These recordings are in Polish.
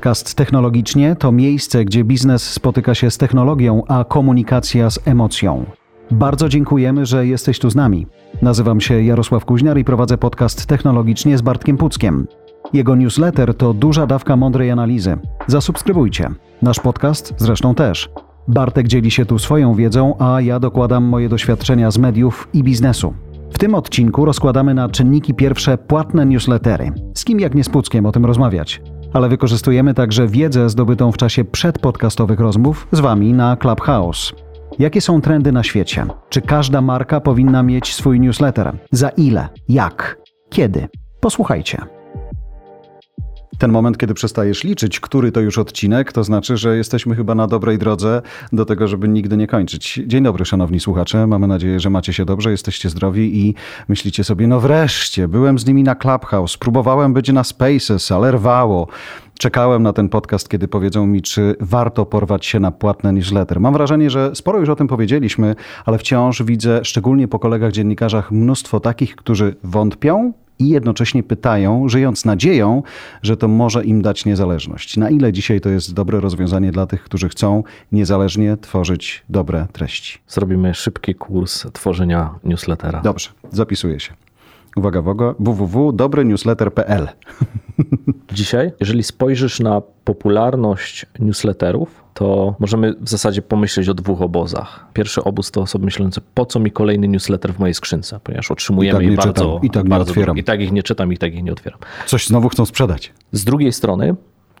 Podcast Technologicznie to miejsce, gdzie biznes spotyka się z technologią, a komunikacja z emocją. Bardzo dziękujemy, że jesteś tu z nami. Nazywam się Jarosław Kuźniar i prowadzę podcast Technologicznie z Bartkiem Puckiem. Jego newsletter to duża dawka mądrej analizy. Zasubskrybujcie. Nasz podcast zresztą też. Bartek dzieli się tu swoją wiedzą, a ja dokładam moje doświadczenia z mediów i biznesu. W tym odcinku rozkładamy na czynniki pierwsze płatne newslettery. Z kim jak nie z Puckiem o tym rozmawiać? Ale wykorzystujemy także wiedzę zdobytą w czasie przedpodcastowych rozmów z Wami na Clubhouse. Jakie są trendy na świecie? Czy każda marka powinna mieć swój newsletter? Za ile? Jak? Kiedy? Posłuchajcie. Ten moment, kiedy przestajesz liczyć, który to już odcinek, to znaczy, że jesteśmy chyba na dobrej drodze do tego, żeby nigdy nie kończyć. Dzień dobry, szanowni słuchacze. Mamy nadzieję, że macie się dobrze, jesteście zdrowi i myślicie sobie, no wreszcie, byłem z nimi na Clubhouse, próbowałem być na Spaces, ale rwało. Czekałem na ten podcast, kiedy powiedzą mi, czy warto porwać się na płatne newsletter. Mam wrażenie, że sporo już o tym powiedzieliśmy, ale wciąż widzę, szczególnie po kolegach dziennikarzach, mnóstwo takich, którzy wątpią i jednocześnie pytają, żyjąc nadzieją, że to może im dać niezależność. Na ile dzisiaj to jest dobre rozwiązanie dla tych, którzy chcą niezależnie tworzyć dobre treści? Zrobimy szybki kurs tworzenia newslettera. Dobrze, zapisuję się. Uwaga, uwaga, www.dobrynewsletter.pl Dzisiaj, jeżeli spojrzysz na popularność newsletterów, to możemy w zasadzie pomyśleć o dwóch obozach. Pierwszy obóz to osoby myślące, po co mi kolejny newsletter w mojej skrzynce, ponieważ otrzymujemy I tak je bardzo, czytam, i tak nie bardzo otwieram. I tak ich nie czytam, i tak ich nie otwieram. Coś znowu chcą sprzedać. Z drugiej strony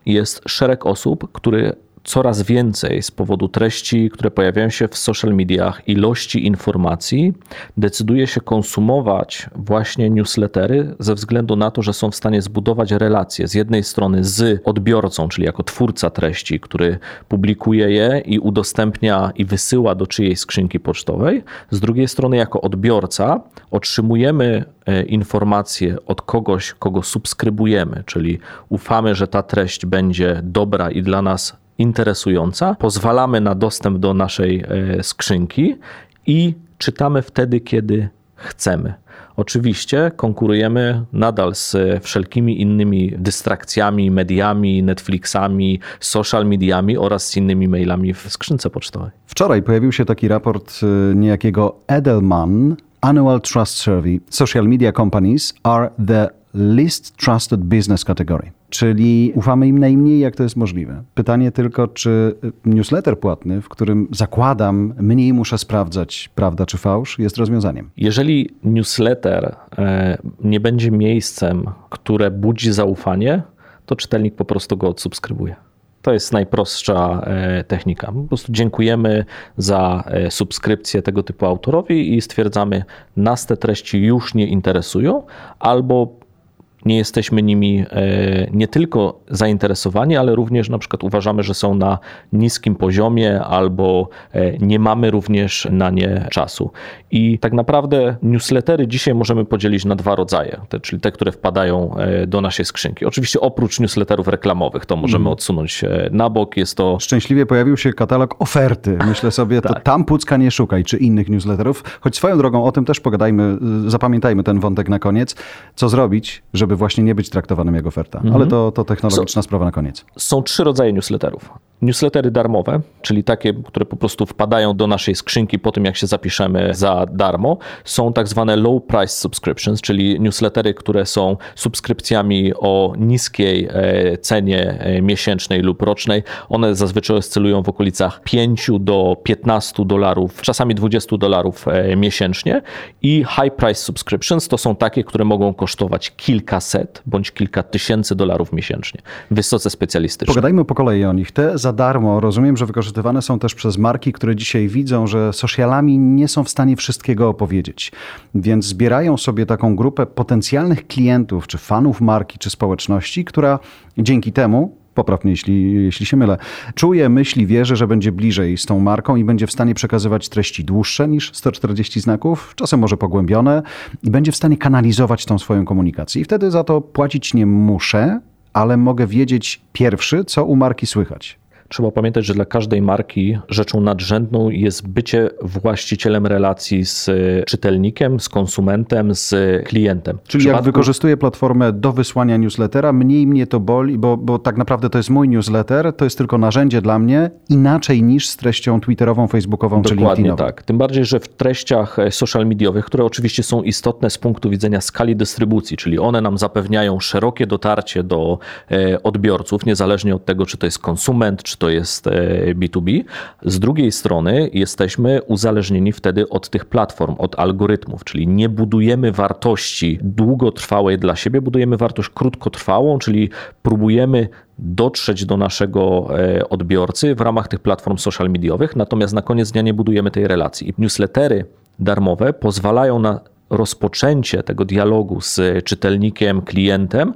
jest szereg osób, które coraz więcej z powodu treści, które pojawiają się w social mediach, ilości informacji, decyduje się konsumować właśnie newslettery ze względu na to, że są w stanie zbudować relacje z jednej strony z odbiorcą, czyli jako twórca treści, który publikuje je i udostępnia i wysyła do czyjejś skrzynki pocztowej, z drugiej strony jako odbiorca otrzymujemy e, informacje od kogoś, kogo subskrybujemy, czyli ufamy, że ta treść będzie dobra i dla nas interesująca, pozwalamy na dostęp do naszej e, skrzynki i czytamy wtedy, kiedy chcemy. Oczywiście konkurujemy nadal z wszelkimi innymi dystrakcjami, mediami, Netflixami, social mediami oraz z innymi mailami w skrzynce pocztowej. Wczoraj pojawił się taki raport y, niejakiego Edelman, Annual Trust Survey. Social media companies are the least trusted business category. Czyli ufamy im najmniej, jak to jest możliwe. Pytanie tylko, czy newsletter płatny, w którym zakładam, mniej muszę sprawdzać, prawda czy fałsz, jest rozwiązaniem. Jeżeli newsletter e, nie będzie miejscem, które budzi zaufanie, to czytelnik po prostu go odsubskrybuje. To jest najprostsza e, technika. Po prostu dziękujemy za e, subskrypcję tego typu autorowi i stwierdzamy, nas te treści już nie interesują, albo nie jesteśmy nimi e, nie tylko zainteresowani, ale również na przykład uważamy, że są na niskim poziomie albo e, nie mamy również na nie czasu. I tak naprawdę newslettery dzisiaj możemy podzielić na dwa rodzaje, te, czyli te, które wpadają e, do naszej skrzynki. Oczywiście oprócz newsletterów reklamowych, to możemy Mhm. odsunąć na bok, jest to Szczęśliwie pojawił się katalog oferty. Myślę sobie, to Tak. tam Pucka nie szukaj, czy innych newsletterów. Choć swoją drogą o tym też pogadajmy, y, zapamiętajmy ten wątek na koniec. Co zrobić, żeby właśnie nie być traktowanym jak oferta. Mhm. Ale to, to technologiczna sprawa na koniec. Są trzy rodzaje newsletterów. Newslettery darmowe, czyli takie, które po prostu wpadają do naszej skrzynki po tym, jak się zapiszemy za darmo. Są tak zwane low price subscriptions, czyli newslettery, które są subskrypcjami o niskiej e, cenie e, miesięcznej lub rocznej. One zazwyczaj oscylują w okolicach 5 do 15 dolarów, czasami 20 dolarów e, miesięcznie. I high price subscriptions to są takie, które mogą kosztować kilkaset bądź kilka tysięcy dolarów miesięcznie. Wysoce specjalistyczne. Pogadajmy po kolei o nich. Te za darmo rozumiem, że wykorzystywane są też przez marki, które dzisiaj widzą, że socialami nie są w stanie wszystkiego opowiedzieć. Więc zbierają sobie taką grupę potencjalnych klientów, czy fanów marki, czy społeczności, która dzięki temu popraw mnie, jeśli, jeśli się mylę, czuje, myśli, wierzy, że będzie bliżej z tą marką i będzie w stanie przekazywać treści dłuższe niż 140 znaków, czasem może pogłębione i będzie w stanie kanalizować tą swoją komunikację. I wtedy za to płacić nie muszę, ale mogę wiedzieć pierwszy, co u marki słychać. Trzeba pamiętać, że dla każdej marki rzeczą nadrzędną jest bycie właścicielem relacji z czytelnikiem, z konsumentem, z klientem. Czyli przypadku... jak wykorzystuję platformę do wysłania newslettera, mniej mnie to boli, bo, bo tak naprawdę to jest mój newsletter, to jest tylko narzędzie dla mnie, inaczej niż z treścią twitterową, facebookową Dokładnie czy LinkedInową. tak. Tym bardziej, że w treściach social mediowych, które oczywiście są istotne z punktu widzenia skali dystrybucji, czyli one nam zapewniają szerokie dotarcie do e, odbiorców, niezależnie od tego, czy to jest konsument, czy to jest B2B. E, z drugiej strony jesteśmy uzależnieni wtedy od tych platform, od algorytmów, czyli nie budujemy wartości długotrwałej dla siebie, budujemy wartość krótkotrwałą, czyli próbujemy dotrzeć do naszego e, odbiorcy w ramach tych platform social mediowych, natomiast na koniec dnia nie budujemy tej relacji. I newslettery darmowe pozwalają na rozpoczęcie tego dialogu z czytelnikiem, klientem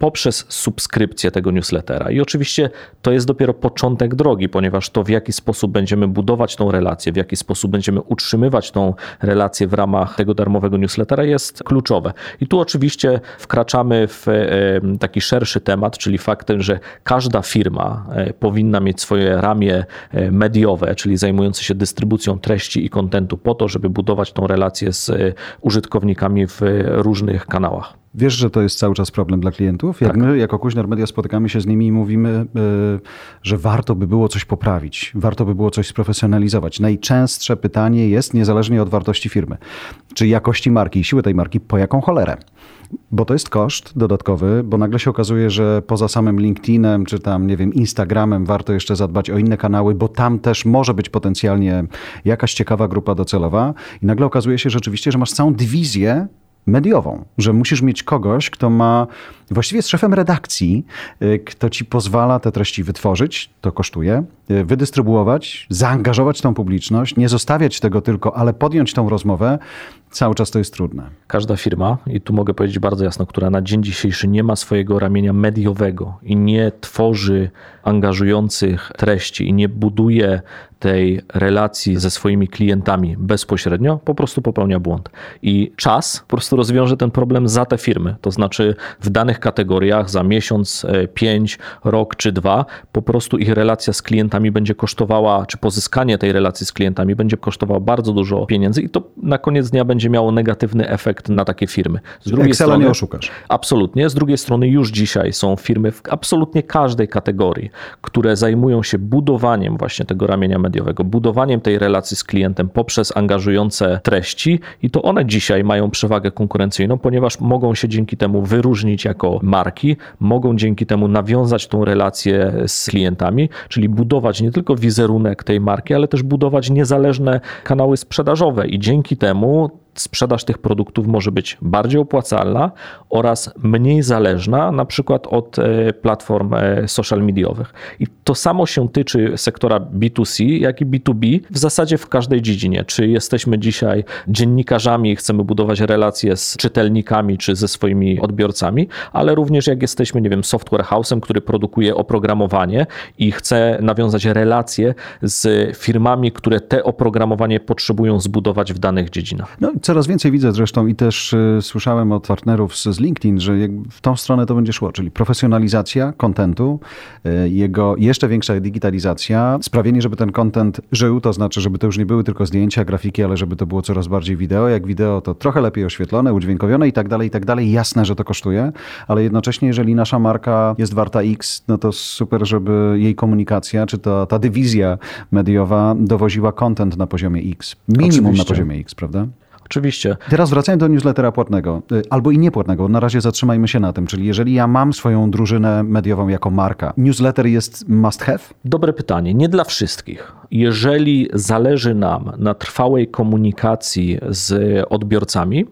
poprzez subskrypcję tego newslettera. I oczywiście to jest dopiero początek drogi, ponieważ to w jaki sposób będziemy budować tą relację, w jaki sposób będziemy utrzymywać tą relację w ramach tego darmowego newslettera jest kluczowe. I tu oczywiście wkraczamy w e, taki szerszy temat, czyli faktem, że każda firma e, powinna mieć swoje ramię e, mediowe, czyli zajmujące się dystrybucją treści i kontentu po to, żeby budować tą relację z użytkownikami w różnych kanałach. Wiesz, że to jest cały czas problem dla klientów? Jak tak. my, jako Kuźner Media, spotykamy się z nimi i mówimy, yy, że warto by było coś poprawić, warto by było coś sprofesjonalizować. Najczęstsze pytanie jest, niezależnie od wartości firmy, czy jakości marki i siły tej marki, po jaką cholerę? Bo to jest koszt dodatkowy, bo nagle się okazuje, że poza samym LinkedInem, czy tam, nie wiem, Instagramem warto jeszcze zadbać o inne kanały, bo tam też może być potencjalnie jakaś ciekawa grupa docelowa. I nagle okazuje się rzeczywiście, że masz całą dywizję mediową, że musisz mieć kogoś, kto ma, właściwie jest szefem redakcji, y, kto ci pozwala te treści wytworzyć, to kosztuje, y, wydystrybuować, zaangażować tą publiczność, nie zostawiać tego tylko, ale podjąć tą rozmowę, cały czas to jest trudne. Każda firma, i tu mogę powiedzieć bardzo jasno, która na dzień dzisiejszy nie ma swojego ramienia mediowego i nie tworzy angażujących treści i nie buduje tej relacji ze swoimi klientami bezpośrednio, po prostu popełnia błąd. I czas po prostu rozwiąże ten problem za te firmy. To znaczy w danych kategoriach za miesiąc, e, pięć, rok czy dwa, po prostu ich relacja z klientami będzie kosztowała, czy pozyskanie tej relacji z klientami będzie kosztowało bardzo dużo pieniędzy i to na koniec dnia będzie miało negatywny efekt na takie firmy. Z drugiej Excela strony, nie oszukasz. Absolutnie. Z drugiej strony już dzisiaj są firmy w absolutnie każdej kategorii, które zajmują się budowaniem właśnie tego ramienia mediowego, budowaniem tej relacji z klientem poprzez angażujące treści i to one dzisiaj mają przewagę konkurencyjną, ponieważ mogą się dzięki temu wyróżnić jako marki, mogą dzięki temu nawiązać tą relację z klientami, czyli budować nie tylko wizerunek tej marki, ale też budować niezależne kanały sprzedażowe. I dzięki temu sprzedaż tych produktów może być bardziej opłacalna oraz mniej zależna na przykład od e, platform e, social mediowych. I to samo się tyczy sektora B2C, jak i B2B w zasadzie w każdej dziedzinie. Czy jesteśmy dzisiaj dziennikarzami i chcemy budować relacje z czytelnikami czy ze swoimi odbiorcami, ale również jak jesteśmy, nie wiem, software house'em, który produkuje oprogramowanie i chce nawiązać relacje z firmami, które te oprogramowanie potrzebują zbudować w danych dziedzinach. No, coraz więcej widzę zresztą i też y, słyszałem od partnerów z, z LinkedIn, że w tą stronę to będzie szło, czyli profesjonalizacja kontentu, y, jego jeszcze większa digitalizacja, sprawienie, żeby ten kontent żył, to znaczy, żeby to już nie były tylko zdjęcia, grafiki, ale żeby to było coraz bardziej wideo. Jak wideo, to trochę lepiej oświetlone, udźwiękowione i tak dalej, i tak dalej. Jasne, że to kosztuje, ale jednocześnie, jeżeli nasza marka jest warta X, no to super, żeby jej komunikacja, czy ta, ta dywizja mediowa dowoziła kontent na poziomie X. Minimum Oczywiście. na poziomie X, prawda? Oczywiście. Teraz wracając do newslettera płatnego, y, albo i niepłatnego, na razie zatrzymajmy się na tym, czyli jeżeli ja mam swoją drużynę mediową jako marka, newsletter jest must have? Dobre pytanie, nie dla wszystkich. Jeżeli zależy nam na trwałej komunikacji z odbiorcami,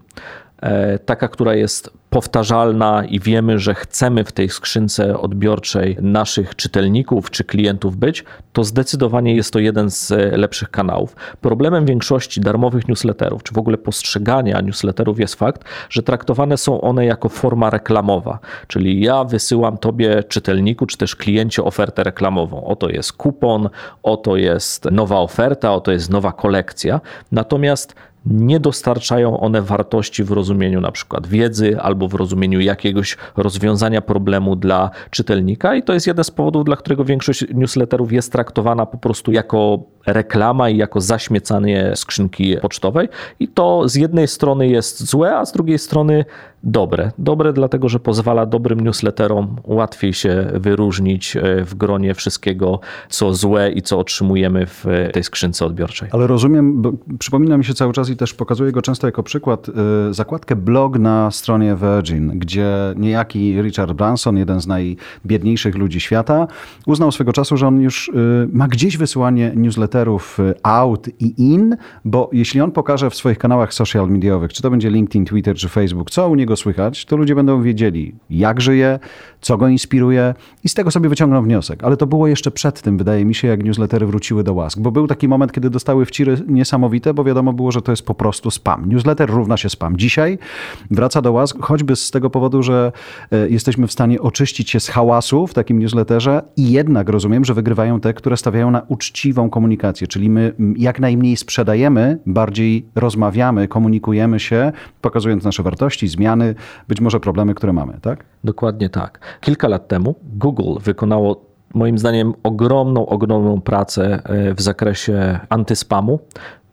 taka, która jest powtarzalna i wiemy, że chcemy w tej skrzynce odbiorczej naszych czytelników czy klientów być, to zdecydowanie jest to jeden z lepszych kanałów. Problemem większości darmowych newsletterów, czy w ogóle postrzegania newsletterów jest fakt, że traktowane są one jako forma reklamowa, czyli ja wysyłam tobie czytelniku, czy też kliencie ofertę reklamową. Oto jest kupon, oto jest nowa oferta, oto jest nowa kolekcja. Natomiast nie dostarczają one wartości w rozumieniu na przykład wiedzy albo w rozumieniu jakiegoś rozwiązania problemu dla czytelnika i to jest jeden z powodów, dla którego większość newsletterów jest traktowana po prostu jako reklama i jako zaśmiecanie skrzynki pocztowej i to z jednej strony jest złe, a z drugiej strony dobre. Dobre dlatego, że pozwala dobrym newsletterom łatwiej się wyróżnić e, w gronie wszystkiego, co złe i co otrzymujemy w tej skrzynce odbiorczej. Ale rozumiem, przypomina mi się cały czas i też pokazuję go często jako przykład, e, zakładkę blog na stronie Virgin, gdzie niejaki Richard Branson, jeden z najbiedniejszych ludzi świata, uznał swego czasu, że on już e, ma gdzieś wysyłanie newsletterów out i in, bo jeśli on pokaże w swoich kanałach social mediowych, czy to będzie LinkedIn, Twitter czy Facebook, co u niego słychać, to ludzie będą wiedzieli, jak żyje, co go inspiruje i z tego sobie wyciągną wniosek. Ale to było jeszcze przed tym, wydaje mi się, jak newslettery wróciły do łask, bo był taki moment, kiedy dostały wciry niesamowite, bo wiadomo było, że to jest po prostu spam. Newsletter równa się spam. Dzisiaj wraca do łask, choćby z tego powodu, że e, jesteśmy w stanie oczyścić się z hałasu w takim newsletterze i jednak rozumiem, że wygrywają te, które stawiają na uczciwą komunikację, czyli my jak najmniej sprzedajemy, bardziej rozmawiamy, komunikujemy się, pokazując nasze wartości, zmiany, być może problemy, które mamy, tak? Dokładnie tak. Kilka lat temu Google wykonało moim zdaniem ogromną, ogromną pracę e, w zakresie antyspamu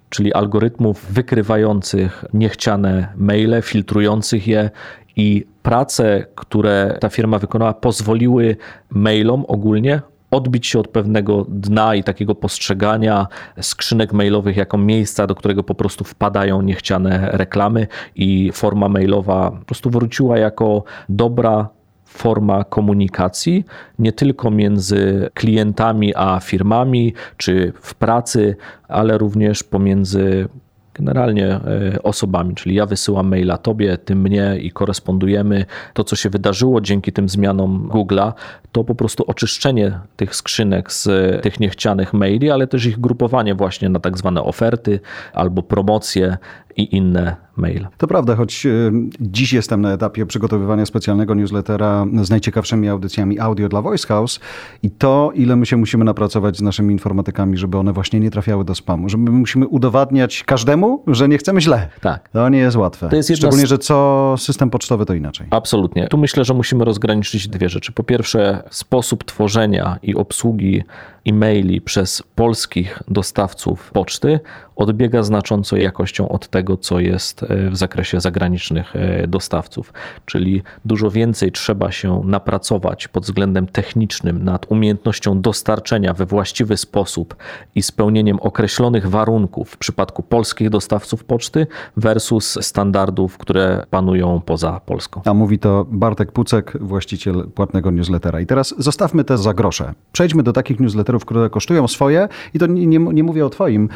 czyli algorytmów wykrywających niechciane maile, filtrujących je i prace, które ta firma wykonała, pozwoliły mailom ogólnie odbić się od pewnego dna i takiego postrzegania skrzynek mailowych jako miejsca, do którego po prostu wpadają niechciane reklamy i forma mailowa po prostu wróciła jako dobra forma komunikacji, nie tylko między klientami a firmami, czy w pracy, ale również pomiędzy generalnie e, osobami, czyli ja wysyłam maila tobie, ty mnie i korespondujemy. To, co się wydarzyło dzięki tym zmianom Google'a, to po prostu oczyszczenie tych skrzynek z tych niechcianych maili, ale też ich grupowanie właśnie na tak zwane oferty albo promocje i inne maile. To prawda, choć y, dziś jestem na etapie przygotowywania specjalnego newslettera z najciekawszymi audycjami audio dla Voice House i to, ile my się musimy napracować z naszymi informatykami, żeby one właśnie nie trafiały do spamu, że my musimy udowadniać każdemu, że nie chcemy źle. Tak. To nie jest łatwe. To jest Szczególnie, z... że co system pocztowy to inaczej. Absolutnie. Tu myślę, że musimy rozgraniczyć dwie rzeczy. Po pierwsze, sposób tworzenia i obsługi e-maili przez polskich dostawców poczty odbiega znacząco jakością od tego, co jest e, w zakresie zagranicznych e, dostawców. Czyli dużo więcej trzeba się napracować pod względem technicznym nad umiejętnością dostarczenia we właściwy sposób i spełnieniem określonych warunków w przypadku polskich dostawców poczty versus standardów, które panują poza Polską. A mówi to Bartek Pucek, właściciel płatnego newslettera. I teraz zostawmy te za grosze. Przejdźmy do takich newsletterów, które kosztują swoje i to nie, nie, nie mówię o twoim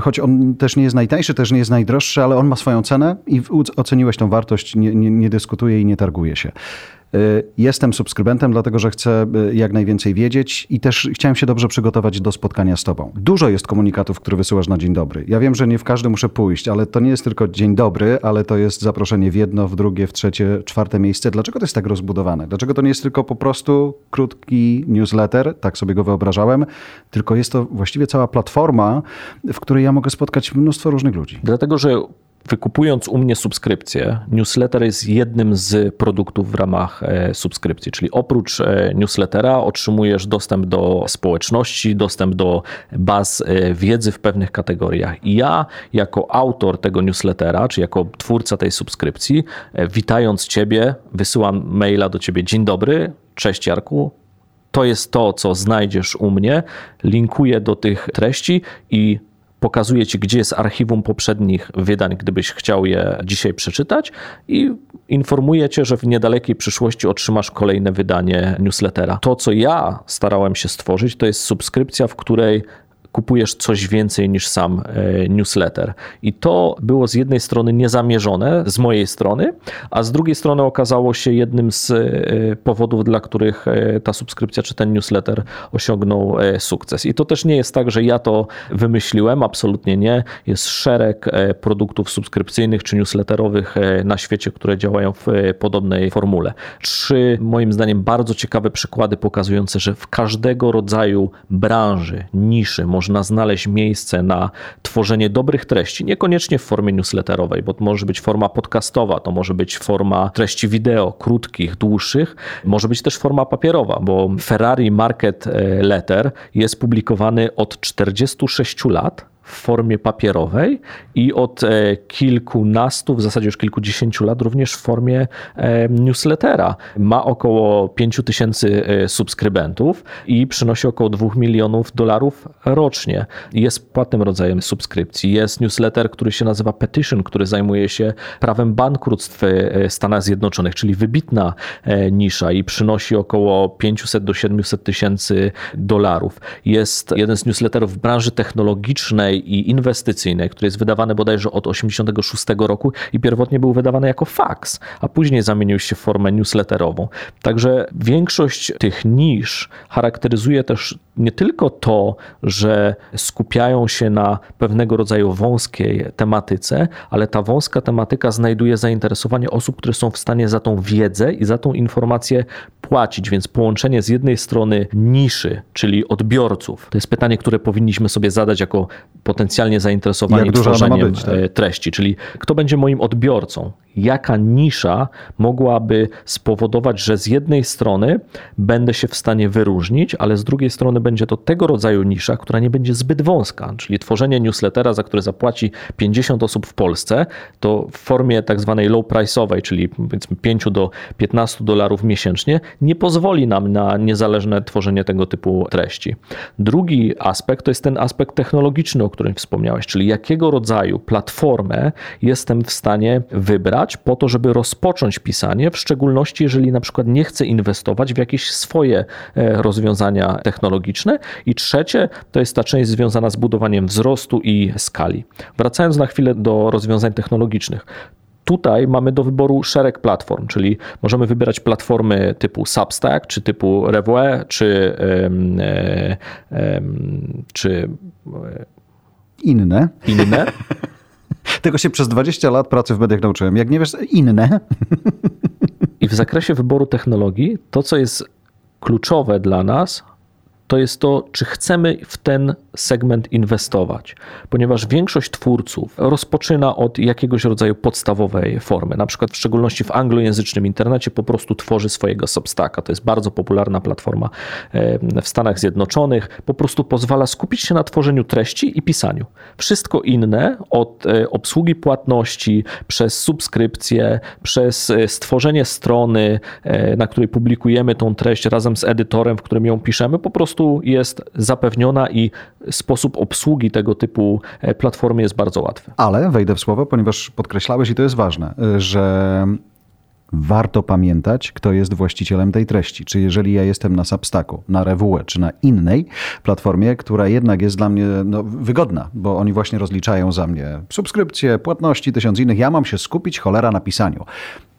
choć on też nie jest najtańszy, też nie jest najdroższy, ale on ma swoją cenę i oceniłeś tą wartość, nie, nie, nie dyskutuje i nie targuje się. Y, jestem subskrybentem, dlatego że chcę y, jak najwięcej wiedzieć i też chciałem się dobrze przygotować do spotkania z Tobą. Dużo jest komunikatów, które wysyłasz na dzień dobry. Ja wiem, że nie w każdy muszę pójść, ale to nie jest tylko dzień dobry, ale to jest zaproszenie w jedno, w drugie, w trzecie, czwarte miejsce. Dlaczego to jest tak rozbudowane? Dlaczego to nie jest tylko po prostu krótki newsletter, tak sobie go wyobrażałem, tylko jest to właściwie cała platforma, w której ja mogę spotkać mnóstwo różnych ludzi? Dlatego, że wykupując u mnie subskrypcję, newsletter jest jednym z produktów w ramach e, subskrypcji, czyli oprócz e, newslettera otrzymujesz dostęp do społeczności, dostęp do baz e, wiedzy w pewnych kategoriach. I ja, jako autor tego newslettera, czy jako twórca tej subskrypcji, witając Ciebie, wysyłam maila do Ciebie: Dzień dobry, cześć Jarku, to jest to, co znajdziesz u mnie. Linkuję do tych treści i pokazuje ci, gdzie jest archiwum poprzednich wydań, gdybyś chciał je dzisiaj przeczytać i informuje cię, że w niedalekiej przyszłości otrzymasz kolejne wydanie newslettera. To, co ja starałem się stworzyć, to jest subskrypcja, w której kupujesz coś więcej niż sam e, newsletter. I to było z jednej strony niezamierzone z mojej strony, a z drugiej strony okazało się jednym z e, powodów, dla których e, ta subskrypcja czy ten newsletter osiągnął sukces. I to też nie jest tak, że ja to wymyśliłem, absolutnie nie. Jest szereg produktów subskrypcyjnych czy newsletterowych na świecie, które działają w podobnej formule. Trzy, moim zdaniem, bardzo ciekawe przykłady pokazujące, że w każdego rodzaju branży, niszy, może można znaleźć miejsce na tworzenie dobrych treści, niekoniecznie w formie newsletterowej, bo to może być forma podcastowa, to może być forma treści wideo, krótkich, dłuższych, może być też forma papierowa, bo Ferrari Market e, Letter jest publikowany od 46 lat w formie papierowej i od e, kilkunastu, w zasadzie już kilkudziesięciu lat również w formie e, newslettera. Ma około 5 tysięcy e, subskrybentów i przynosi około 2 milionów dolarów rocznie. Jest płatnym rodzajem subskrypcji. Jest newsletter, który się nazywa Petition, który zajmuje się prawem bankructw Stanach Zjednoczonych, czyli wybitna nisza i przynosi około 500 do 700 tysięcy dolarów. Jest jeden z newsletterów w branży technologicznej, i inwestycyjnej, który jest wydawany bodajże od 86 roku i pierwotnie był wydawany jako fax, a później zamienił się w formę newsletterową. Także większość tych nisz charakteryzuje też nie tylko to, że skupiają się na pewnego rodzaju wąskiej tematyce, ale ta wąska tematyka znajduje zainteresowanie osób, które są w stanie za tą wiedzę i za tą informację płacić, więc połączenie z jednej strony niszy, czyli odbiorców, to jest pytanie, które powinniśmy sobie zadać jako potencjalnie zainteresowani tworzeniem być, tak? E, treści, czyli kto będzie moim odbiorcą, jaka nisza mogłaby spowodować, że z jednej strony będę się w stanie wyróżnić, ale z drugiej strony będzie to tego rodzaju nisza, która nie będzie zbyt wąska, czyli tworzenie newslettera, za które zapłaci 50 osób w Polsce, to w formie tak zwanej low price'owej, czyli powiedzmy 5 do 15 dolarów miesięcznie, nie pozwoli nam na niezależne tworzenie tego typu treści. Drugi aspekt to jest ten aspekt technologiczny, o którym wspomniałeś, czyli jakiego rodzaju platformę jestem w stanie wybrać po to, żeby rozpocząć pisanie, w szczególności jeżeli na przykład nie chcę inwestować w jakieś swoje e, rozwiązania technologiczne. I trzecie to jest ta część związana z budowaniem wzrostu i skali. Wracając na chwilę do rozwiązań technologicznych tutaj mamy do wyboru szereg platform, czyli możemy wybierać platformy typu Substack, czy typu Revue, czy, czy inne. Inne. Tego się przez 20 lat pracy w mediach nauczyłem. Jak nie wiesz, inne. I w zakresie wyboru technologii, to co jest kluczowe dla nas, to jest to, czy chcemy w ten segment inwestować, ponieważ większość twórców rozpoczyna od jakiegoś rodzaju podstawowej formy. Na przykład, w szczególności w anglojęzycznym internecie, po prostu tworzy swojego Substacka. To jest bardzo popularna platforma w Stanach Zjednoczonych. Po prostu pozwala skupić się na tworzeniu treści i pisaniu. Wszystko inne, od e, obsługi płatności, przez subskrypcję, przez e, stworzenie strony, e, na której publikujemy tą treść razem z edytorem, w którym ją piszemy, po prostu prostu jest zapewniona i sposób obsługi tego typu e, platformy jest bardzo łatwy. Ale wejdę w słowo, ponieważ podkreślałeś i to jest ważne, e, że warto pamiętać, kto jest właścicielem tej treści. Czy jeżeli ja jestem na Substacku, na Revue, czy na innej platformie, która jednak jest dla mnie no, wygodna, bo oni właśnie rozliczają za mnie subskrypcje, płatności, tysiąc innych. Ja mam się skupić cholera na pisaniu.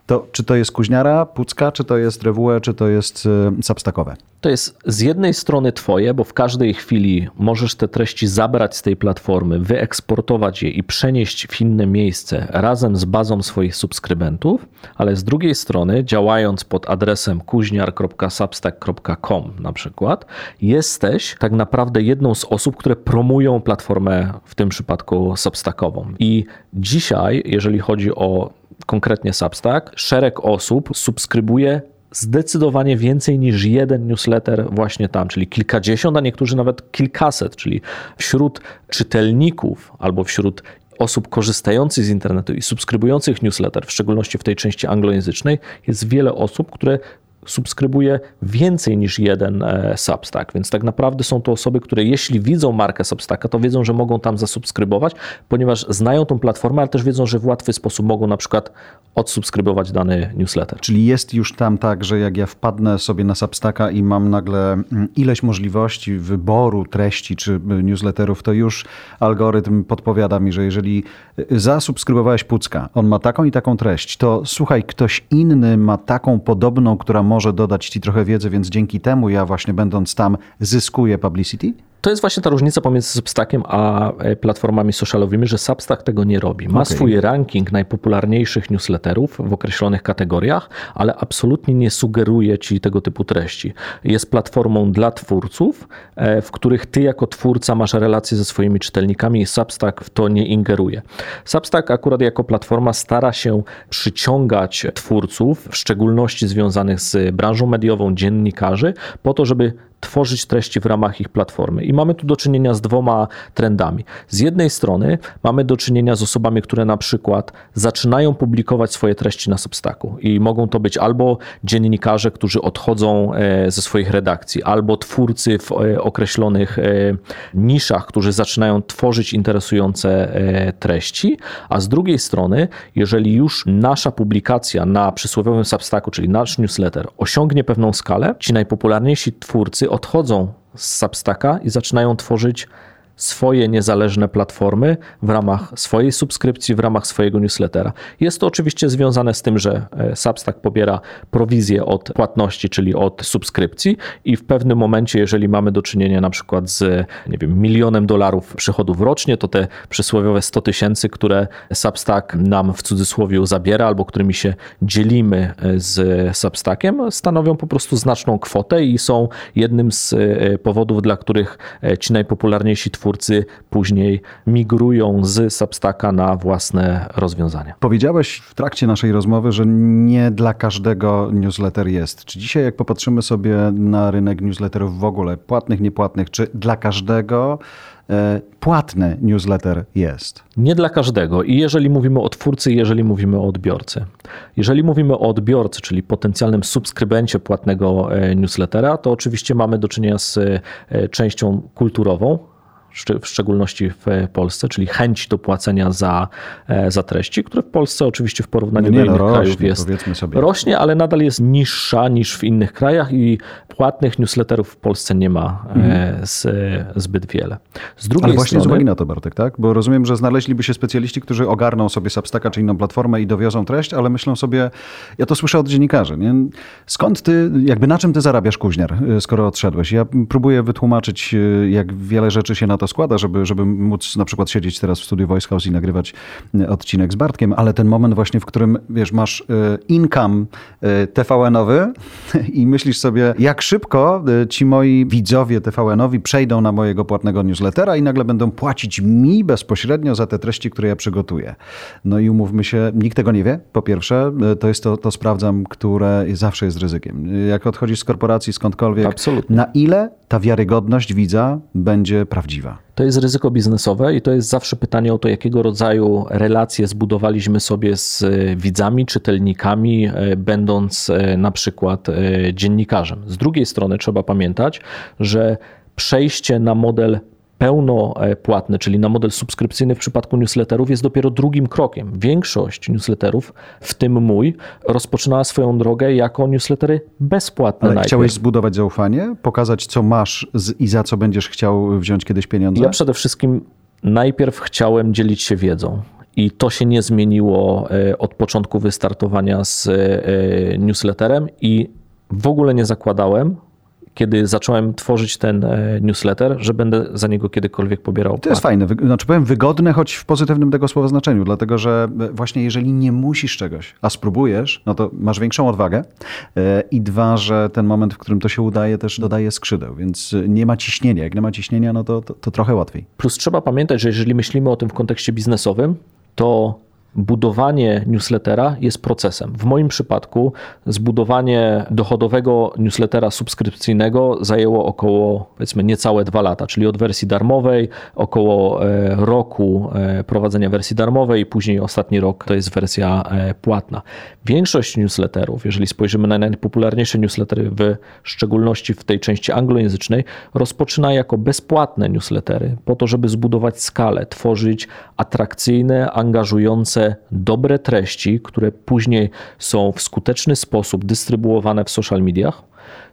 To, czy to jest kuźniara, pucka, czy to jest rewue, czy to jest y, substakowe? To jest z jednej strony twoje, bo w każdej chwili możesz te treści zabrać z tej platformy, wyeksportować je i przenieść w inne miejsce razem z bazą swoich subskrybentów, ale z drugiej strony, działając pod adresem kuźniar.substack.com na przykład, jesteś tak naprawdę jedną z osób, które promują platformę, w tym przypadku substackową. I dzisiaj, jeżeli chodzi o konkretnie Substack, szereg osób subskrybuje zdecydowanie więcej niż jeden newsletter właśnie tam, czyli kilkadziesiąt, a niektórzy nawet kilkaset, czyli wśród czytelników albo wśród osób korzystających z internetu i subskrybujących newsletter, w szczególności w tej części anglojęzycznej, jest wiele osób, które subskrybuje więcej niż jeden e, Substack, więc tak naprawdę są to osoby, które jeśli widzą markę Substacka, to wiedzą, że mogą tam zasubskrybować, ponieważ znają tą platformę, ale też wiedzą, że w łatwy sposób mogą na przykład odsubskrybować dany newsletter. Czyli jest już tam tak, że jak ja wpadnę sobie na Substacka i mam nagle mm, ileś możliwości wyboru treści czy y, newsletterów, to już algorytm podpowiada mi, że jeżeli y, zasubskrybowałeś Pucka, on ma taką i taką treść, to słuchaj, ktoś inny ma taką podobną, która może dodać ci trochę wiedzy, więc dzięki temu ja właśnie będąc tam zyskuję publicity? To jest właśnie ta różnica pomiędzy Substackiem a e, platformami socialowymi, że Substack tego nie robi. Ma okay. swój ranking najpopularniejszych newsletterów w określonych kategoriach, ale absolutnie nie sugeruje ci tego typu treści. Jest platformą dla twórców, e, w których ty jako twórca masz relacje ze swoimi czytelnikami i Substack w to nie ingeruje. Substack akurat jako platforma stara się przyciągać twórców, w szczególności związanych z branżą mediową, dziennikarzy, po to, żeby tworzyć treści w ramach ich platformy. I mamy tu do czynienia z dwoma trendami. Z jednej strony mamy do czynienia z osobami, które na przykład zaczynają publikować swoje treści na Substacku i mogą to być albo dziennikarze, którzy odchodzą e, ze swoich redakcji, albo twórcy w e, określonych e, niszach, którzy zaczynają tworzyć interesujące treści, a z drugiej strony, jeżeli już nasza publikacja na przysłowiowym Substacku, czyli nasz newsletter osiągnie pewną skalę, ci najpopularniejsi twórcy odchodzą z Substacka i zaczynają tworzyć swoje niezależne platformy w ramach swojej subskrypcji, w ramach swojego newslettera. Jest to oczywiście związane z tym, że e, Substack pobiera prowizję od płatności, czyli od subskrypcji i w pewnym momencie, jeżeli mamy do czynienia na przykład z nie wiem, milionem dolarów przychodów rocznie, to te przysłowiowe 100 tysięcy, które Substack nam w cudzysłowie zabiera albo którymi się dzielimy e, z Substackiem, stanowią po prostu znaczną kwotę i są jednym z e, powodów, dla których ci najpopularniejsi twórcy twórcy później migrują z Substacka na własne rozwiązania. Powiedziałeś w trakcie naszej rozmowy, że nie dla każdego newsletter jest. Czy dzisiaj, jak popatrzymy sobie na rynek newsletterów w ogóle, płatnych, niepłatnych, czy dla każdego e, płatny newsletter jest? Nie dla każdego. I jeżeli mówimy o twórcy, jeżeli mówimy o odbiorcy. Jeżeli mówimy o odbiorcy, czyli potencjalnym subskrybencie płatnego e, newslettera, to oczywiście mamy do czynienia z e, częścią kulturową, w szczególności w Polsce, czyli chęć do płacenia za, e, za treści, które w Polsce oczywiście w porównaniu do innych rośnie, krajów jest rośnie, ale nadal jest niższa niż w innych krajach i płatnych newsletterów w Polsce nie ma e, mhm. z, zbyt wiele. Z drugiej ale właśnie strony, z uwagi na to, Bartek, tak? Bo rozumiem, że znaleźliby się specjaliści, którzy ogarną sobie Substacka czy inną platformę i dowiozą treść, ale myślą sobie, ja to słyszę od dziennikarzy, nie? skąd ty, jakby na czym ty zarabiasz, Kuźniar, e, skoro odszedłeś? Ja próbuję wytłumaczyć, jak wiele rzeczy się na to składa, żeby, żeby móc na przykład siedzieć teraz w studiu Voice House i nagrywać e, odcinek z Bartkiem, ale ten moment właśnie, w którym, wiesz, masz e, income e, TVN-owy i myślisz sobie, jak szybko ci moi widzowie TVN-owi przejdą na mojego płatnego newslettera i nagle będą płacić mi bezpośrednio za te treści, które ja przygotuję. No i umówmy się, nikt tego nie wie, po pierwsze, to jest to, to sprawdzam, które zawsze jest ryzykiem. Jak odchodzisz z korporacji, skądkolwiek, Absolutnie. na ile ta wiarygodność widza będzie prawdziwa? To jest ryzyko biznesowe i to jest zawsze pytanie o to, jakiego rodzaju relacje zbudowaliśmy sobie z e, widzami, czytelnikami, e, będąc e, na przykład dziennikarzem. Z drugiej strony trzeba pamiętać, że przejście na model pełnopłatny, czyli na model subskrypcyjny w przypadku newsletterów jest dopiero drugim krokiem. Większość newsletterów, w tym mój, rozpoczynała swoją drogę jako newslettery bezpłatne. Ale najpierw. chciałeś zbudować zaufanie? Pokazać, co masz i za co będziesz chciał wziąć kiedyś pieniądze? Ja przede wszystkim najpierw chciałem dzielić się wiedzą. I to się nie zmieniło e, od początku wystartowania z e, newsletterem i w ogóle nie zakładałem, kiedy zacząłem tworzyć ten e, newsletter, że będę za niego kiedykolwiek pobierał. To jest fajne, znaczy powiem wygodne, choć w pozytywnym tego słowa znaczeniu, dlatego że e, właśnie jeżeli nie musisz czegoś, a spróbujesz, no to masz większą odwagę e, i dwa, że ten moment, w którym to się udaje, też dodaje skrzydeł, więc nie ma ciśnienia. Jak nie ma ciśnienia, no to, to, to trochę łatwiej. Plus trzeba pamiętać, że jeżeli myślimy o tym w kontekście biznesowym, to budowanie newslettera jest procesem. W moim przypadku zbudowanie dochodowego newslettera subskrypcyjnego zajęło około powiedzmy niecałe dwa lata, czyli od wersji darmowej, około e, roku e, prowadzenia wersji darmowej, później ostatni rok to jest wersja e, płatna. Większość newsletterów, jeżeli spojrzymy na najpopularniejsze newslettery, w szczególności w tej części anglojęzycznej, rozpoczyna jako bezpłatne newslettery, po to, żeby zbudować skalę, tworzyć atrakcyjne, angażujące dobre treści, które później są w skuteczny sposób dystrybuowane w social mediach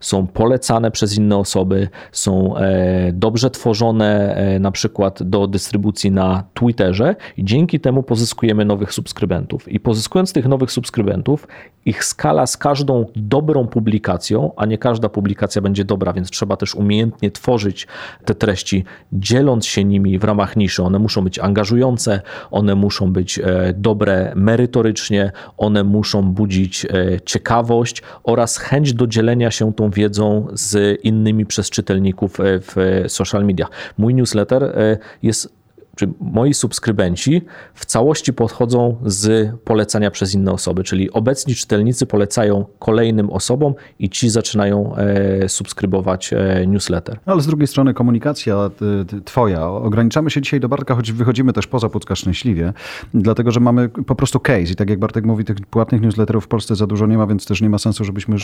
są polecane przez inne osoby, są e, dobrze tworzone e, na przykład do dystrybucji na Twitterze i dzięki temu pozyskujemy nowych subskrybentów. I pozyskując tych nowych subskrybentów, ich skala z każdą dobrą publikacją, a nie każda publikacja będzie dobra, więc trzeba też umiejętnie tworzyć te treści, dzieląc się nimi w ramach niszy. One muszą być angażujące, one muszą być e, dobre merytorycznie, one muszą budzić ciekawość oraz chęć do dzielenia się tą wiedzą z innymi przez czytelników e, w social mediach. Mój newsletter e, jest czy moi subskrybenci w całości podchodzą z polecania przez inne osoby, czyli obecni czytelnicy polecają kolejnym osobom i ci zaczynają e, subskrybować e, newsletter. Ale z drugiej strony komunikacja twoja. Ograniczamy się dzisiaj do Bartka, choć wychodzimy też poza Pucka szczęśliwie, dlatego że mamy po prostu case i tak jak Bartek mówi, tych płatnych newsletterów w Polsce za dużo nie ma, więc też nie ma sensu, żebyśmy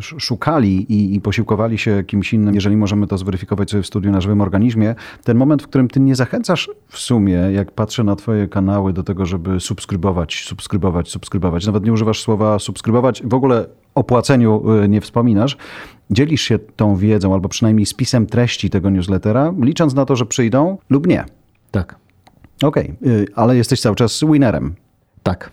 szukali i, i posiłkowali się kimś innym, jeżeli możemy to zweryfikować sobie w studiu na żywym organizmie. Ten moment, w którym ty nie zachęcasz w sumie, jak patrzę na Twoje kanały, do tego, żeby subskrybować, subskrybować, subskrybować, nawet nie używasz słowa subskrybować, w ogóle o płaceniu y, nie wspominasz, dzielisz się tą wiedzą albo przynajmniej spisem treści tego newslettera, licząc na to, że przyjdą lub nie. Tak. Okej, okay, ale jesteś cały czas winnerem. Tak.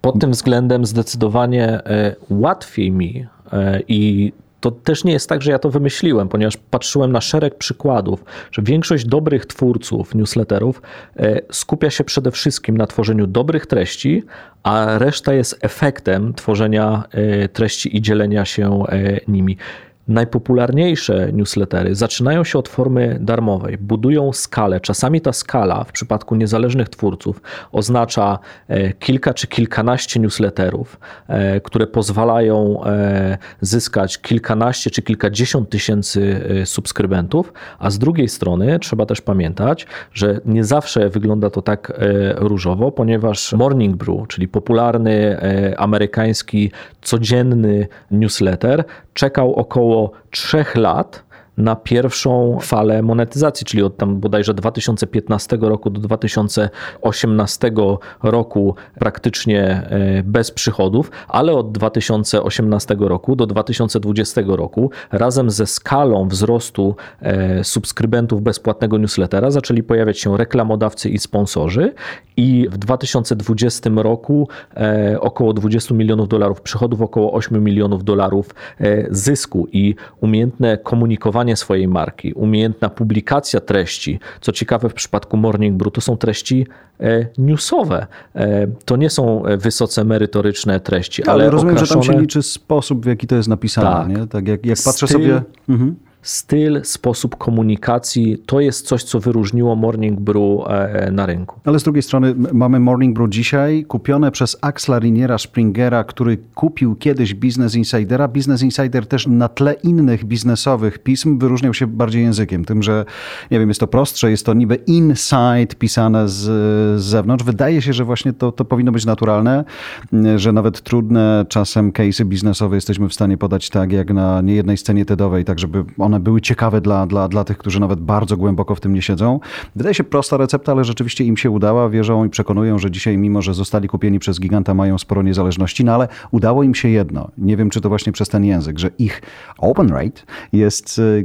Pod tym względem zdecydowanie y, łatwiej mi y, i to też nie jest tak, że ja to wymyśliłem, ponieważ patrzyłem na szereg przykładów, że większość dobrych twórców newsletterów e, skupia się przede wszystkim na tworzeniu dobrych treści, a reszta jest efektem tworzenia e, treści i dzielenia się e, nimi. Najpopularniejsze newslettery zaczynają się od formy darmowej, budują skalę. Czasami ta skala w przypadku niezależnych twórców oznacza e, kilka czy kilkanaście newsletterów, e, które pozwalają e, zyskać kilkanaście czy kilkadziesiąt tysięcy subskrybentów, a z drugiej strony trzeba też pamiętać, że nie zawsze wygląda to tak różowo, ponieważ Morning Brew, czyli popularny amerykański codzienny newsletter, czekał około trzech lat na pierwszą falę monetyzacji, czyli od tam bodajże 2015 roku do 2018 roku praktycznie e, bez przychodów, ale od 2018 roku do 2020 roku razem ze skalą wzrostu e, subskrybentów bezpłatnego newslettera zaczęli pojawiać się reklamodawcy i sponsorzy i w 2020 roku e, około 20 milionów dolarów przychodów, około 8 milionów dolarów zysku i umiejętne komunikowanie swojej marki, umiejętna publikacja treści. Co ciekawe, w przypadku Morning Brew to są treści e, newsowe. E, to nie są e, wysoce merytoryczne treści, ale, ale rozumiem, okraszone... że tam się liczy sposób, w jaki to jest napisane. Tak. Nie? tak jak, jak patrzę Styl... sobie... Mhm styl, sposób komunikacji to jest coś, co wyróżniło Morning Brew e, na rynku. Ale z drugiej strony mamy Morning Brew dzisiaj kupione przez Axla Riniera Springera, który kupił kiedyś Business Insidera. Business Insider też na tle innych biznesowych pism wyróżniał się bardziej językiem. Tym, że nie wiem, jest to prostsze, jest to niby inside pisane z, z zewnątrz. Wydaje się, że właśnie to, to powinno być naturalne, że nawet trudne czasem case'y biznesowe jesteśmy w stanie podać tak, jak na niejednej scenie TEDowej, tak żeby on one były ciekawe dla, dla, dla tych, którzy nawet bardzo głęboko w tym nie siedzą. Wydaje się prosta recepta, ale rzeczywiście im się udała. Wierzą i przekonują, że dzisiaj, mimo że zostali kupieni przez giganta, mają sporo niezależności, no ale udało im się jedno. Nie wiem, czy to właśnie przez ten język, że ich open rate jest y,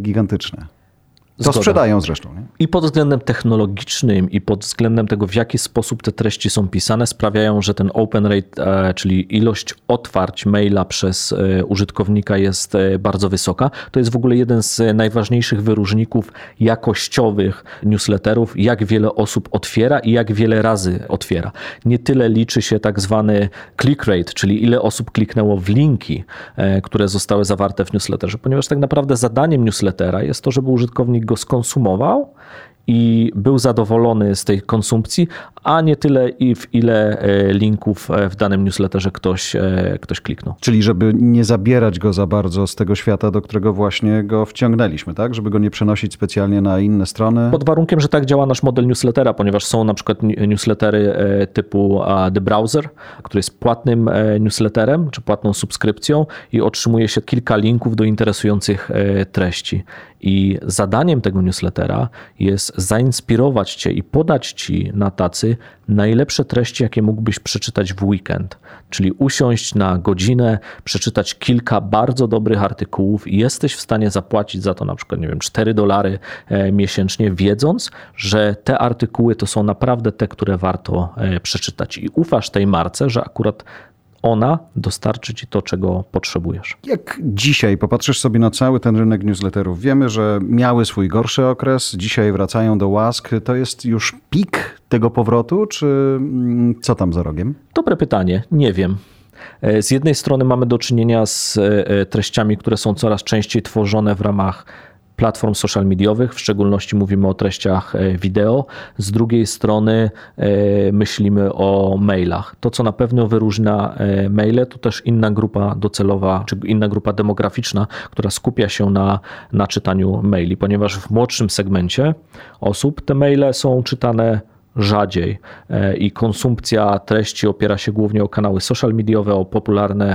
gigantyczny. To Zgoda. sprzedają zresztą. Nie? I pod względem technologicznym, i pod względem tego, w jaki sposób te treści są pisane, sprawiają, że ten open rate, e, czyli ilość otwarć maila przez e, użytkownika jest e, bardzo wysoka. To jest w ogóle jeden z najważniejszych wyróżników jakościowych newsletterów, jak wiele osób otwiera i jak wiele razy otwiera. Nie tyle liczy się tak zwany click rate, czyli ile osób kliknęło w linki, które zostały zawarte w newsletterze, ponieważ tak naprawdę zadaniem newslettera jest to, żeby użytkownik go skonsumował i był zadowolony z tej konsumpcji, a nie tyle i w ile e, linków e, w danym newsletterze ktoś, e, ktoś kliknął. Czyli żeby nie zabierać go za bardzo z tego świata, do którego właśnie go wciągnęliśmy, tak? Żeby go nie przenosić specjalnie na inne strony. Pod warunkiem, że tak działa nasz model newslettera, ponieważ są na przykład newslettery typu The Browser, który jest płatnym newsletterem, czy płatną subskrypcją i otrzymuje się kilka linków do interesujących treści. I zadaniem tego newslettera jest zainspirować cię i podać ci na tacy najlepsze treści, jakie mógłbyś przeczytać w weekend. Czyli usiąść na godzinę, przeczytać kilka bardzo dobrych artykułów i jesteś w stanie zapłacić za to na przykład, nie wiem, 4 dolary e, miesięcznie, wiedząc, że te artykuły to są naprawdę te, które warto e, przeczytać. I ufasz tej marce, że akurat ona dostarczy ci to, czego potrzebujesz. Jak dzisiaj popatrzysz sobie na cały ten rynek newsletterów, wiemy, że miały swój gorszy okres, dzisiaj wracają do łask. To jest już pik tego powrotu, czy mm, co tam za rogiem? Dobre pytanie, nie wiem. E, z jednej strony mamy do czynienia z e, treściami, które są coraz częściej tworzone w ramach platform social mediowych, w szczególności mówimy o treściach e, wideo. Z drugiej strony e, myślimy o mailach. To, co na pewno wyróżnia e, maile, to też inna grupa docelowa, czy inna grupa demograficzna, która skupia się na, na czytaniu maili, ponieważ w młodszym segmencie osób te maile są czytane rzadziej e, i konsumpcja treści opiera się głównie o kanały social mediowe, o popularne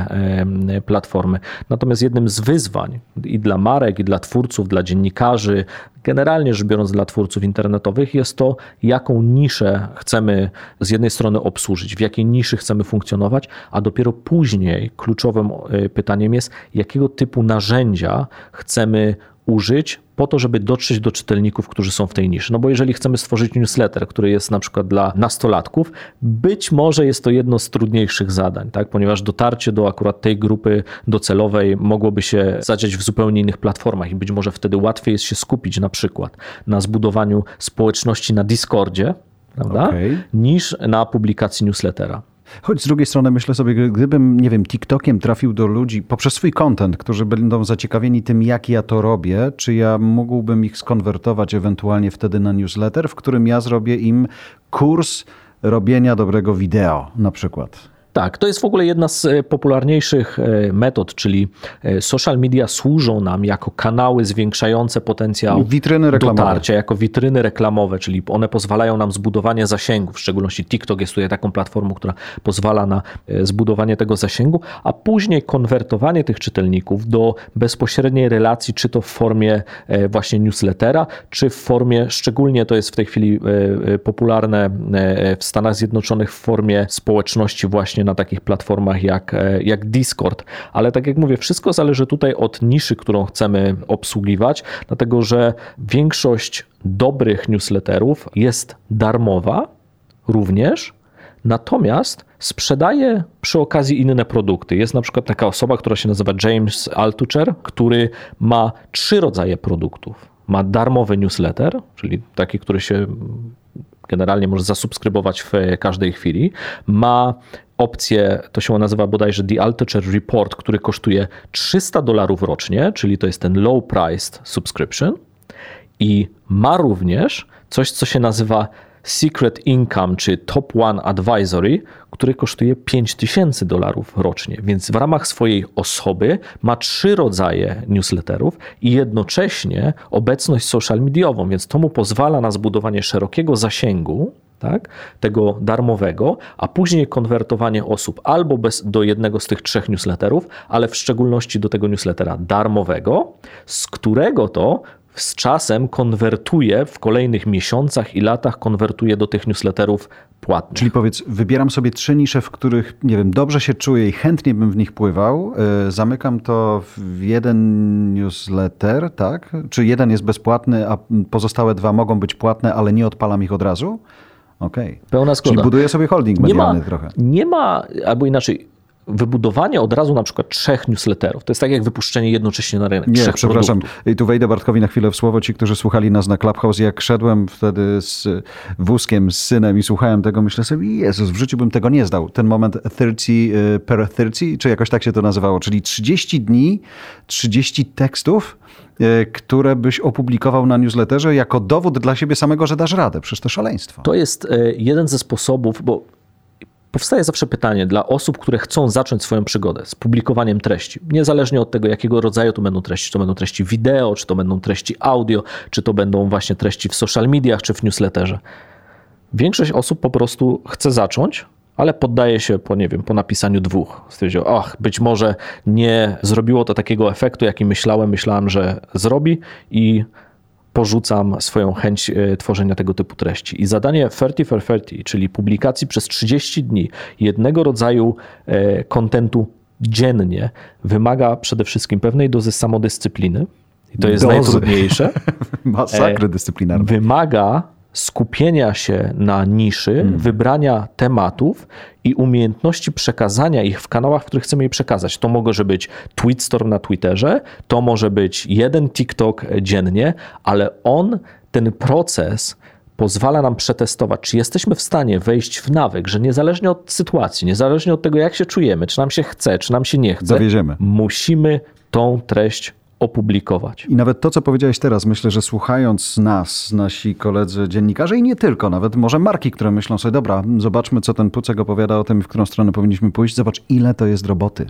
platformy. Natomiast jednym z wyzwań i dla marek, i dla twórców, dla dziennikarzy, generalnie rzecz biorąc dla twórców internetowych, jest to, jaką niszę chcemy z jednej strony obsłużyć, w jakiej niszy chcemy funkcjonować, a dopiero później kluczowym e, pytaniem jest, jakiego typu narzędzia chcemy użyć po to, żeby dotrzeć do czytelników, którzy są w tej niszy. No bo jeżeli chcemy stworzyć newsletter, który jest na przykład dla nastolatków, być może jest to jedno z trudniejszych zadań, tak? ponieważ dotarcie do akurat tej grupy docelowej mogłoby się zadziać w zupełnie innych platformach i być może wtedy łatwiej jest się skupić na przykład na zbudowaniu społeczności na Discordzie, prawda? Okay. niż na publikacji newslettera. Choć z drugiej strony myślę sobie, gdybym, nie wiem, TikTokiem trafił do ludzi poprzez swój content, którzy będą zaciekawieni tym, jak ja to robię, czy ja mógłbym ich skonwertować ewentualnie wtedy na newsletter, w którym ja zrobię im kurs robienia dobrego wideo na przykład. Tak, to jest w ogóle jedna z e, popularniejszych e, metod, czyli e, social media służą nam jako kanały zwiększające potencjał witryny reklamowe. dotarcia, jako witryny reklamowe, czyli one pozwalają nam zbudowanie zasięgu, w szczególności TikTok jest tutaj taką platformą, która pozwala na zbudowanie tego zasięgu, a później konwertowanie tych czytelników do bezpośredniej relacji, czy to w formie właśnie newslettera, czy w formie, szczególnie to jest w tej chwili popularne w Stanach Zjednoczonych w formie społeczności właśnie właśnie na takich platformach jak, e, jak Discord. Ale tak jak mówię, wszystko zależy tutaj od niszy, którą chcemy obsługiwać, dlatego że większość dobrych newsletterów jest darmowa również, natomiast sprzedaje przy okazji inne produkty. Jest na przykład taka osoba, która się nazywa James Altucher, który ma trzy rodzaje produktów. Ma darmowy newsletter, czyli taki, który się generalnie może zasubskrybować w każdej chwili. Ma opcję, to się nazywa bodajże The Altucher Report, który kosztuje 300 dolarów rocznie, czyli to jest ten low priced subscription i ma również coś, co się nazywa Secret Income czy Top One Advisory, który kosztuje 5000 dolarów rocznie. Więc w ramach swojej osoby ma trzy rodzaje newsletterów i jednocześnie obecność social mediową, więc to mu pozwala na zbudowanie szerokiego zasięgu tak, tego darmowego, a później konwertowanie osób albo bez, do jednego z tych trzech newsletterów, ale w szczególności do tego newslettera darmowego, z którego to z czasem konwertuje w kolejnych miesiącach i latach konwertuje do tych newsletterów płatnych. Czyli powiedz, wybieram sobie trzy nisze, w których, nie wiem, dobrze się czuję i chętnie bym w nich pływał. E, zamykam to w jeden newsletter, tak? Czy jeden jest bezpłatny, a pozostałe dwa mogą być płatne, ale nie odpalam ich od razu? Okej. Okay. Pełna zgoda. Czyli buduję sobie holding medialny nie ma, trochę. Nie ma, albo inaczej, wybudowanie od razu na przykład trzech newsletterów. To jest tak jak wypuszczenie jednocześnie na rynek Nie, przepraszam. Produktów. I tu wejdę Bartkowi na chwilę w słowo. Ci, którzy słuchali nas na Clubhouse, jak szedłem wtedy z wózkiem, z synem i słuchałem tego, myślę sobie, Jezus, w życiu bym tego nie zdał. Ten moment 30 y, per 30, czy jakoś tak się to nazywało, czyli 30 dni, 30 tekstów, y, które byś opublikował na newsletterze jako dowód dla siebie samego, że dasz radę. Przecież to szaleństwo. To jest y, jeden ze sposobów, bo Powstaje zawsze pytanie dla osób, które chcą zacząć swoją przygodę z publikowaniem treści, niezależnie od tego, jakiego rodzaju to będą treści, czy to będą treści wideo, czy to będą treści audio, czy to będą właśnie treści w social mediach, czy w newsletterze. Większość osób po prostu chce zacząć, ale poddaje się po, nie wiem, po napisaniu dwóch. Stwierdził, ach, być może nie zrobiło to takiego efektu, jaki myślałem, myślałem, że zrobi i porzucam swoją chęć e, tworzenia tego typu treści. I zadanie 30 for 30, czyli publikacji przez 30 dni jednego rodzaju e, kontentu dziennie, wymaga przede wszystkim pewnej dozy samodyscypliny. I to jest Dozy. najtrudniejsze. Masakry dyscyplinarne. Wymaga skupienia się na niszy, wybrania tematów i umiejętności przekazania ich w kanałach, w których chcemy je przekazać. To może być Tweetstorm na Twitterze, to może być jeden TikTok dziennie, ale on, ten proces pozwala nam przetestować, czy jesteśmy w stanie wejść w nawyk, że niezależnie od sytuacji, niezależnie od tego, jak się czujemy, czy nam się chce, czy nam się nie chce, Dowieziemy. musimy tą treść opublikować. I nawet to, co powiedziałeś teraz, myślę, że słuchając nas, nasi koledzy dziennikarze i nie tylko, nawet może marki, które myślą sobie, dobra, zobaczmy, co ten Pucek opowiada o tym, w którą stronę powinniśmy pójść, zobacz, ile to jest roboty.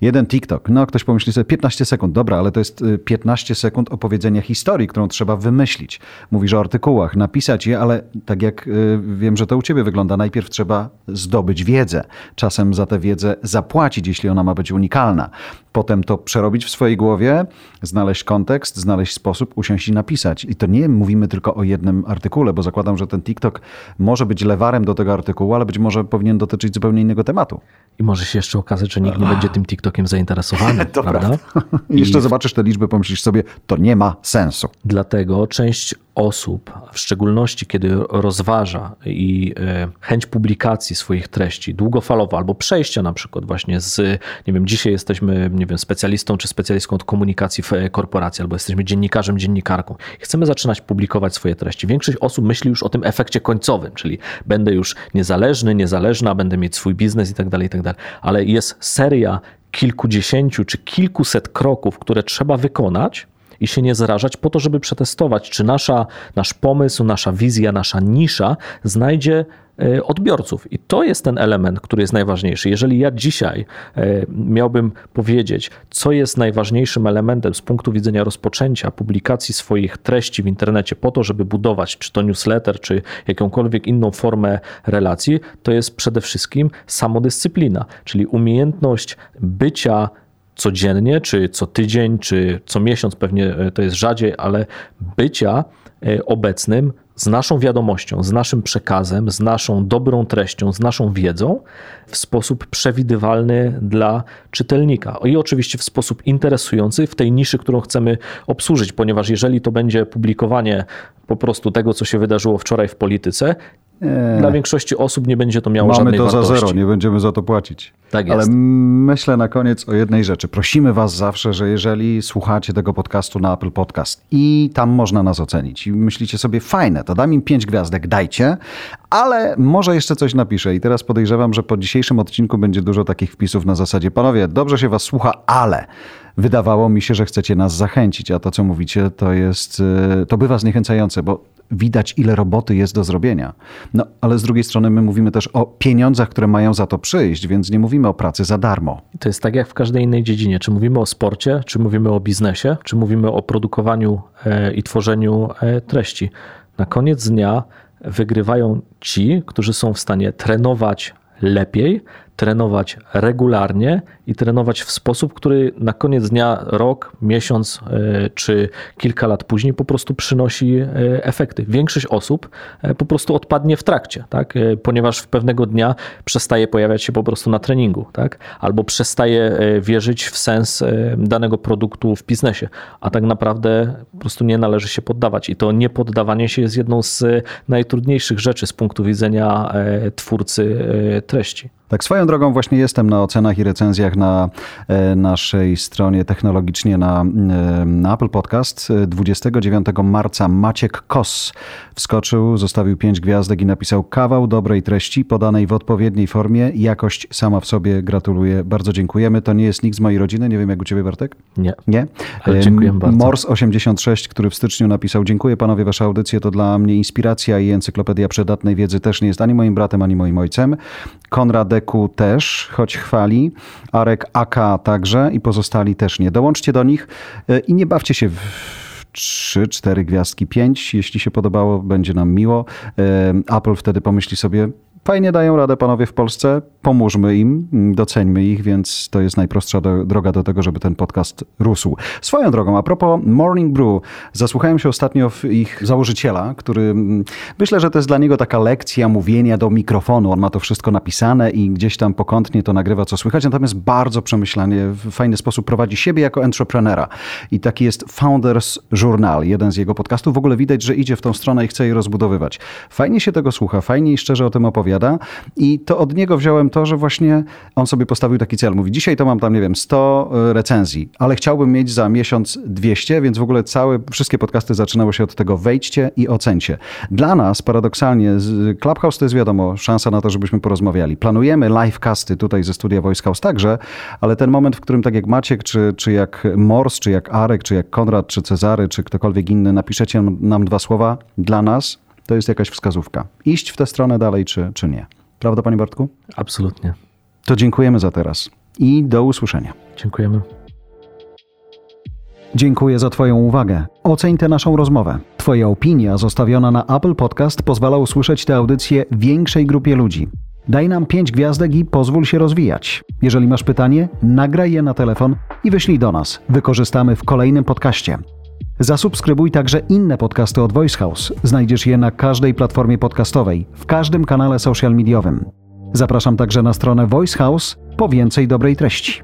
Jeden TikTok, no ktoś pomyśli sobie 15 sekund, dobra, ale to jest y, 15 sekund opowiedzenia historii, którą trzeba wymyślić. Mówisz o artykułach, napisać je, ale tak jak y, wiem, że to u ciebie wygląda, najpierw trzeba zdobyć wiedzę. Czasem za tę wiedzę zapłacić, jeśli ona ma być unikalna. Potem to przerobić w swojej głowie, znaleźć kontekst, znaleźć sposób, usiąść i napisać. I to nie mówimy tylko o jednym artykule, bo zakładam, że ten TikTok może być lewarem do tego artykułu, ale być może powinien dotyczyć zupełnie innego tematu. I może się jeszcze okazać, że nikt nie będzie tym TikTokiem zainteresowany, To prawda? I jeszcze zobaczysz te liczby, pomyślisz sobie, to nie ma sensu. Dlatego część osób, w szczególności kiedy rozważa i e, chęć publikacji swoich treści długofalowo albo przejścia na przykład właśnie z, nie wiem, dzisiaj jesteśmy, nie wiem, specjalistą czy specjalistką od komunikacji w e, korporacji albo jesteśmy dziennikarzem, dziennikarką. Chcemy zaczynać publikować swoje treści. Większość osób myśli już o tym efekcie końcowym, czyli będę już niezależny, niezależna, będę mieć swój biznes i tak dalej, i tak dalej. Ale jest seria kilkudziesięciu czy kilkuset kroków, które trzeba wykonać, i się nie zrażać po to, żeby przetestować, czy nasza, nasz pomysł, nasza wizja, nasza nisza znajdzie e, odbiorców. I to jest ten element, który jest najważniejszy. Jeżeli ja dzisiaj e, miałbym powiedzieć, co jest najważniejszym elementem z punktu widzenia rozpoczęcia publikacji swoich treści w internecie po to, żeby budować czy to newsletter, czy jakąkolwiek inną formę relacji, to jest przede wszystkim samodyscyplina, czyli umiejętność bycia codziennie, czy co tydzień, czy co miesiąc, pewnie e, to jest rzadziej, ale bycia e, obecnym z naszą wiadomością, z naszym przekazem, z naszą dobrą treścią, z naszą wiedzą w sposób przewidywalny dla czytelnika. I oczywiście w sposób interesujący w tej niszy, którą chcemy obsłużyć, ponieważ jeżeli to będzie publikowanie po prostu tego, co się wydarzyło wczoraj w polityce, dla większości osób nie będzie to miało Mamy żadnej to za wartości. zero, nie będziemy za to płacić. Tak Ale jest. myślę na koniec o jednej rzeczy. Prosimy Was zawsze, że jeżeli słuchacie tego podcastu na Apple Podcast i tam można nas ocenić i myślicie sobie, fajne, to dam im pięć gwiazdek, dajcie, ale może jeszcze coś napiszę. I teraz podejrzewam, że po dzisiejszym odcinku będzie dużo takich wpisów na zasadzie, panowie, dobrze się Was słucha, ale wydawało mi się, że chcecie nas zachęcić, a to, co mówicie, to jest, y, to bywa zniechęcające, bo widać, ile roboty jest do zrobienia. No, ale z drugiej strony my mówimy też o pieniądzach, które mają za to przyjść, więc nie mówimy o pracy za darmo. To jest tak jak w każdej innej dziedzinie. Czy mówimy o sporcie, czy mówimy o biznesie, czy mówimy o produkowaniu e, i tworzeniu e, treści. Na koniec dnia wygrywają ci, którzy są w stanie trenować lepiej, trenować regularnie i trenować w sposób, który na koniec dnia, rok, miesiąc e, czy kilka lat później po prostu przynosi e, efekty. Większość osób e, po prostu odpadnie w trakcie, tak? Ponieważ w pewnego dnia przestaje pojawiać się po prostu na treningu, tak? albo przestaje wierzyć w sens danego produktu w biznesie, a tak naprawdę po prostu nie należy się poddawać. I to niepoddawanie się jest jedną z najtrudniejszych rzeczy z punktu widzenia twórcy treści. Tak swoją drogą właśnie jestem na ocenach i recenzjach na e, naszej stronie technologicznie na, e, na Apple Podcast. E, 29 marca Maciek Kos wskoczył, zostawił pięć gwiazdek i napisał kawał dobrej treści podanej w odpowiedniej formie. Jakość sama w sobie gratuluję. Bardzo dziękujemy. To nie jest nikt z mojej rodziny. Nie wiem jak u ciebie Bartek? Nie. Nie? Ale Em, dziękujemy bardzo. Mors86, który w styczniu napisał Dziękuję panowie, wasza audycja to dla mnie inspiracja i encyklopedia przydatnej wiedzy też nie jest ani moim bratem, ani moim ojcem. Konrad Deku też, choć chwali. Arek AK także i pozostali też nie. Dołączcie do nich e, i nie bawcie się w 3, 4 gwiazdki, 5. Jeśli się podobało, będzie nam miło. E, Apple wtedy pomyśli sobie, Fajnie dają radę panowie w Polsce, pomóżmy im, doceńmy ich, więc to jest najprostsza do, droga do tego, żeby ten podcast rósł. Swoją drogą, a propos Morning Brew, zasłuchałem się ostatnio w ich założyciela, który mm, myślę, że to jest dla niego taka lekcja mówienia do mikrofonu. On ma to wszystko napisane i gdzieś tam pokątnie to nagrywa, co słychać, natomiast bardzo przemyślanie, w fajny sposób prowadzi siebie jako entreprenera. I taki jest Founders Journal, jeden z jego podcastów. W ogóle widać, że idzie w tą stronę i chce je rozbudowywać. Fajnie się tego słucha, fajnie i szczerze o tym opowiada i to od niego wziąłem to, że właśnie on sobie postawił taki cel. Mówi, dzisiaj to mam tam, nie wiem, 100 e, recenzji, ale chciałbym mieć za miesiąc 200, więc w ogóle całe, wszystkie podcasty zaczynały się od tego wejdźcie i ocencie. Dla nas paradoksalnie Clubhouse to jest wiadomo, szansa na to, żebyśmy porozmawiali. Planujemy livecasty tutaj ze studia Voice House także, ale ten moment, w którym tak jak Maciek, czy, czy jak Mors, czy jak Arek, czy jak Konrad, czy Cezary, czy ktokolwiek inny napiszecie nam dwa słowa, dla nas to jest jakaś wskazówka. Iść w tę stronę dalej, czy, czy nie. Prawda, panie Bartku? Absolutnie. To dziękujemy za teraz i do usłyszenia. Dziękujemy. Dziękuję za Twoją uwagę. Oceń tę naszą rozmowę. Twoja opinia zostawiona na Apple Podcast pozwala usłyszeć tę audycję większej grupie ludzi. Daj nam 5 gwiazdek i pozwól się rozwijać. Jeżeli masz pytanie, nagraj je na telefon i wyślij do nas. Wykorzystamy w kolejnym podcaście. Zasubskrybuj także inne podcasty od Voice House. Znajdziesz je na każdej platformie podcastowej, w każdym kanale social mediowym. Zapraszam także na stronę Voice House po więcej dobrej treści.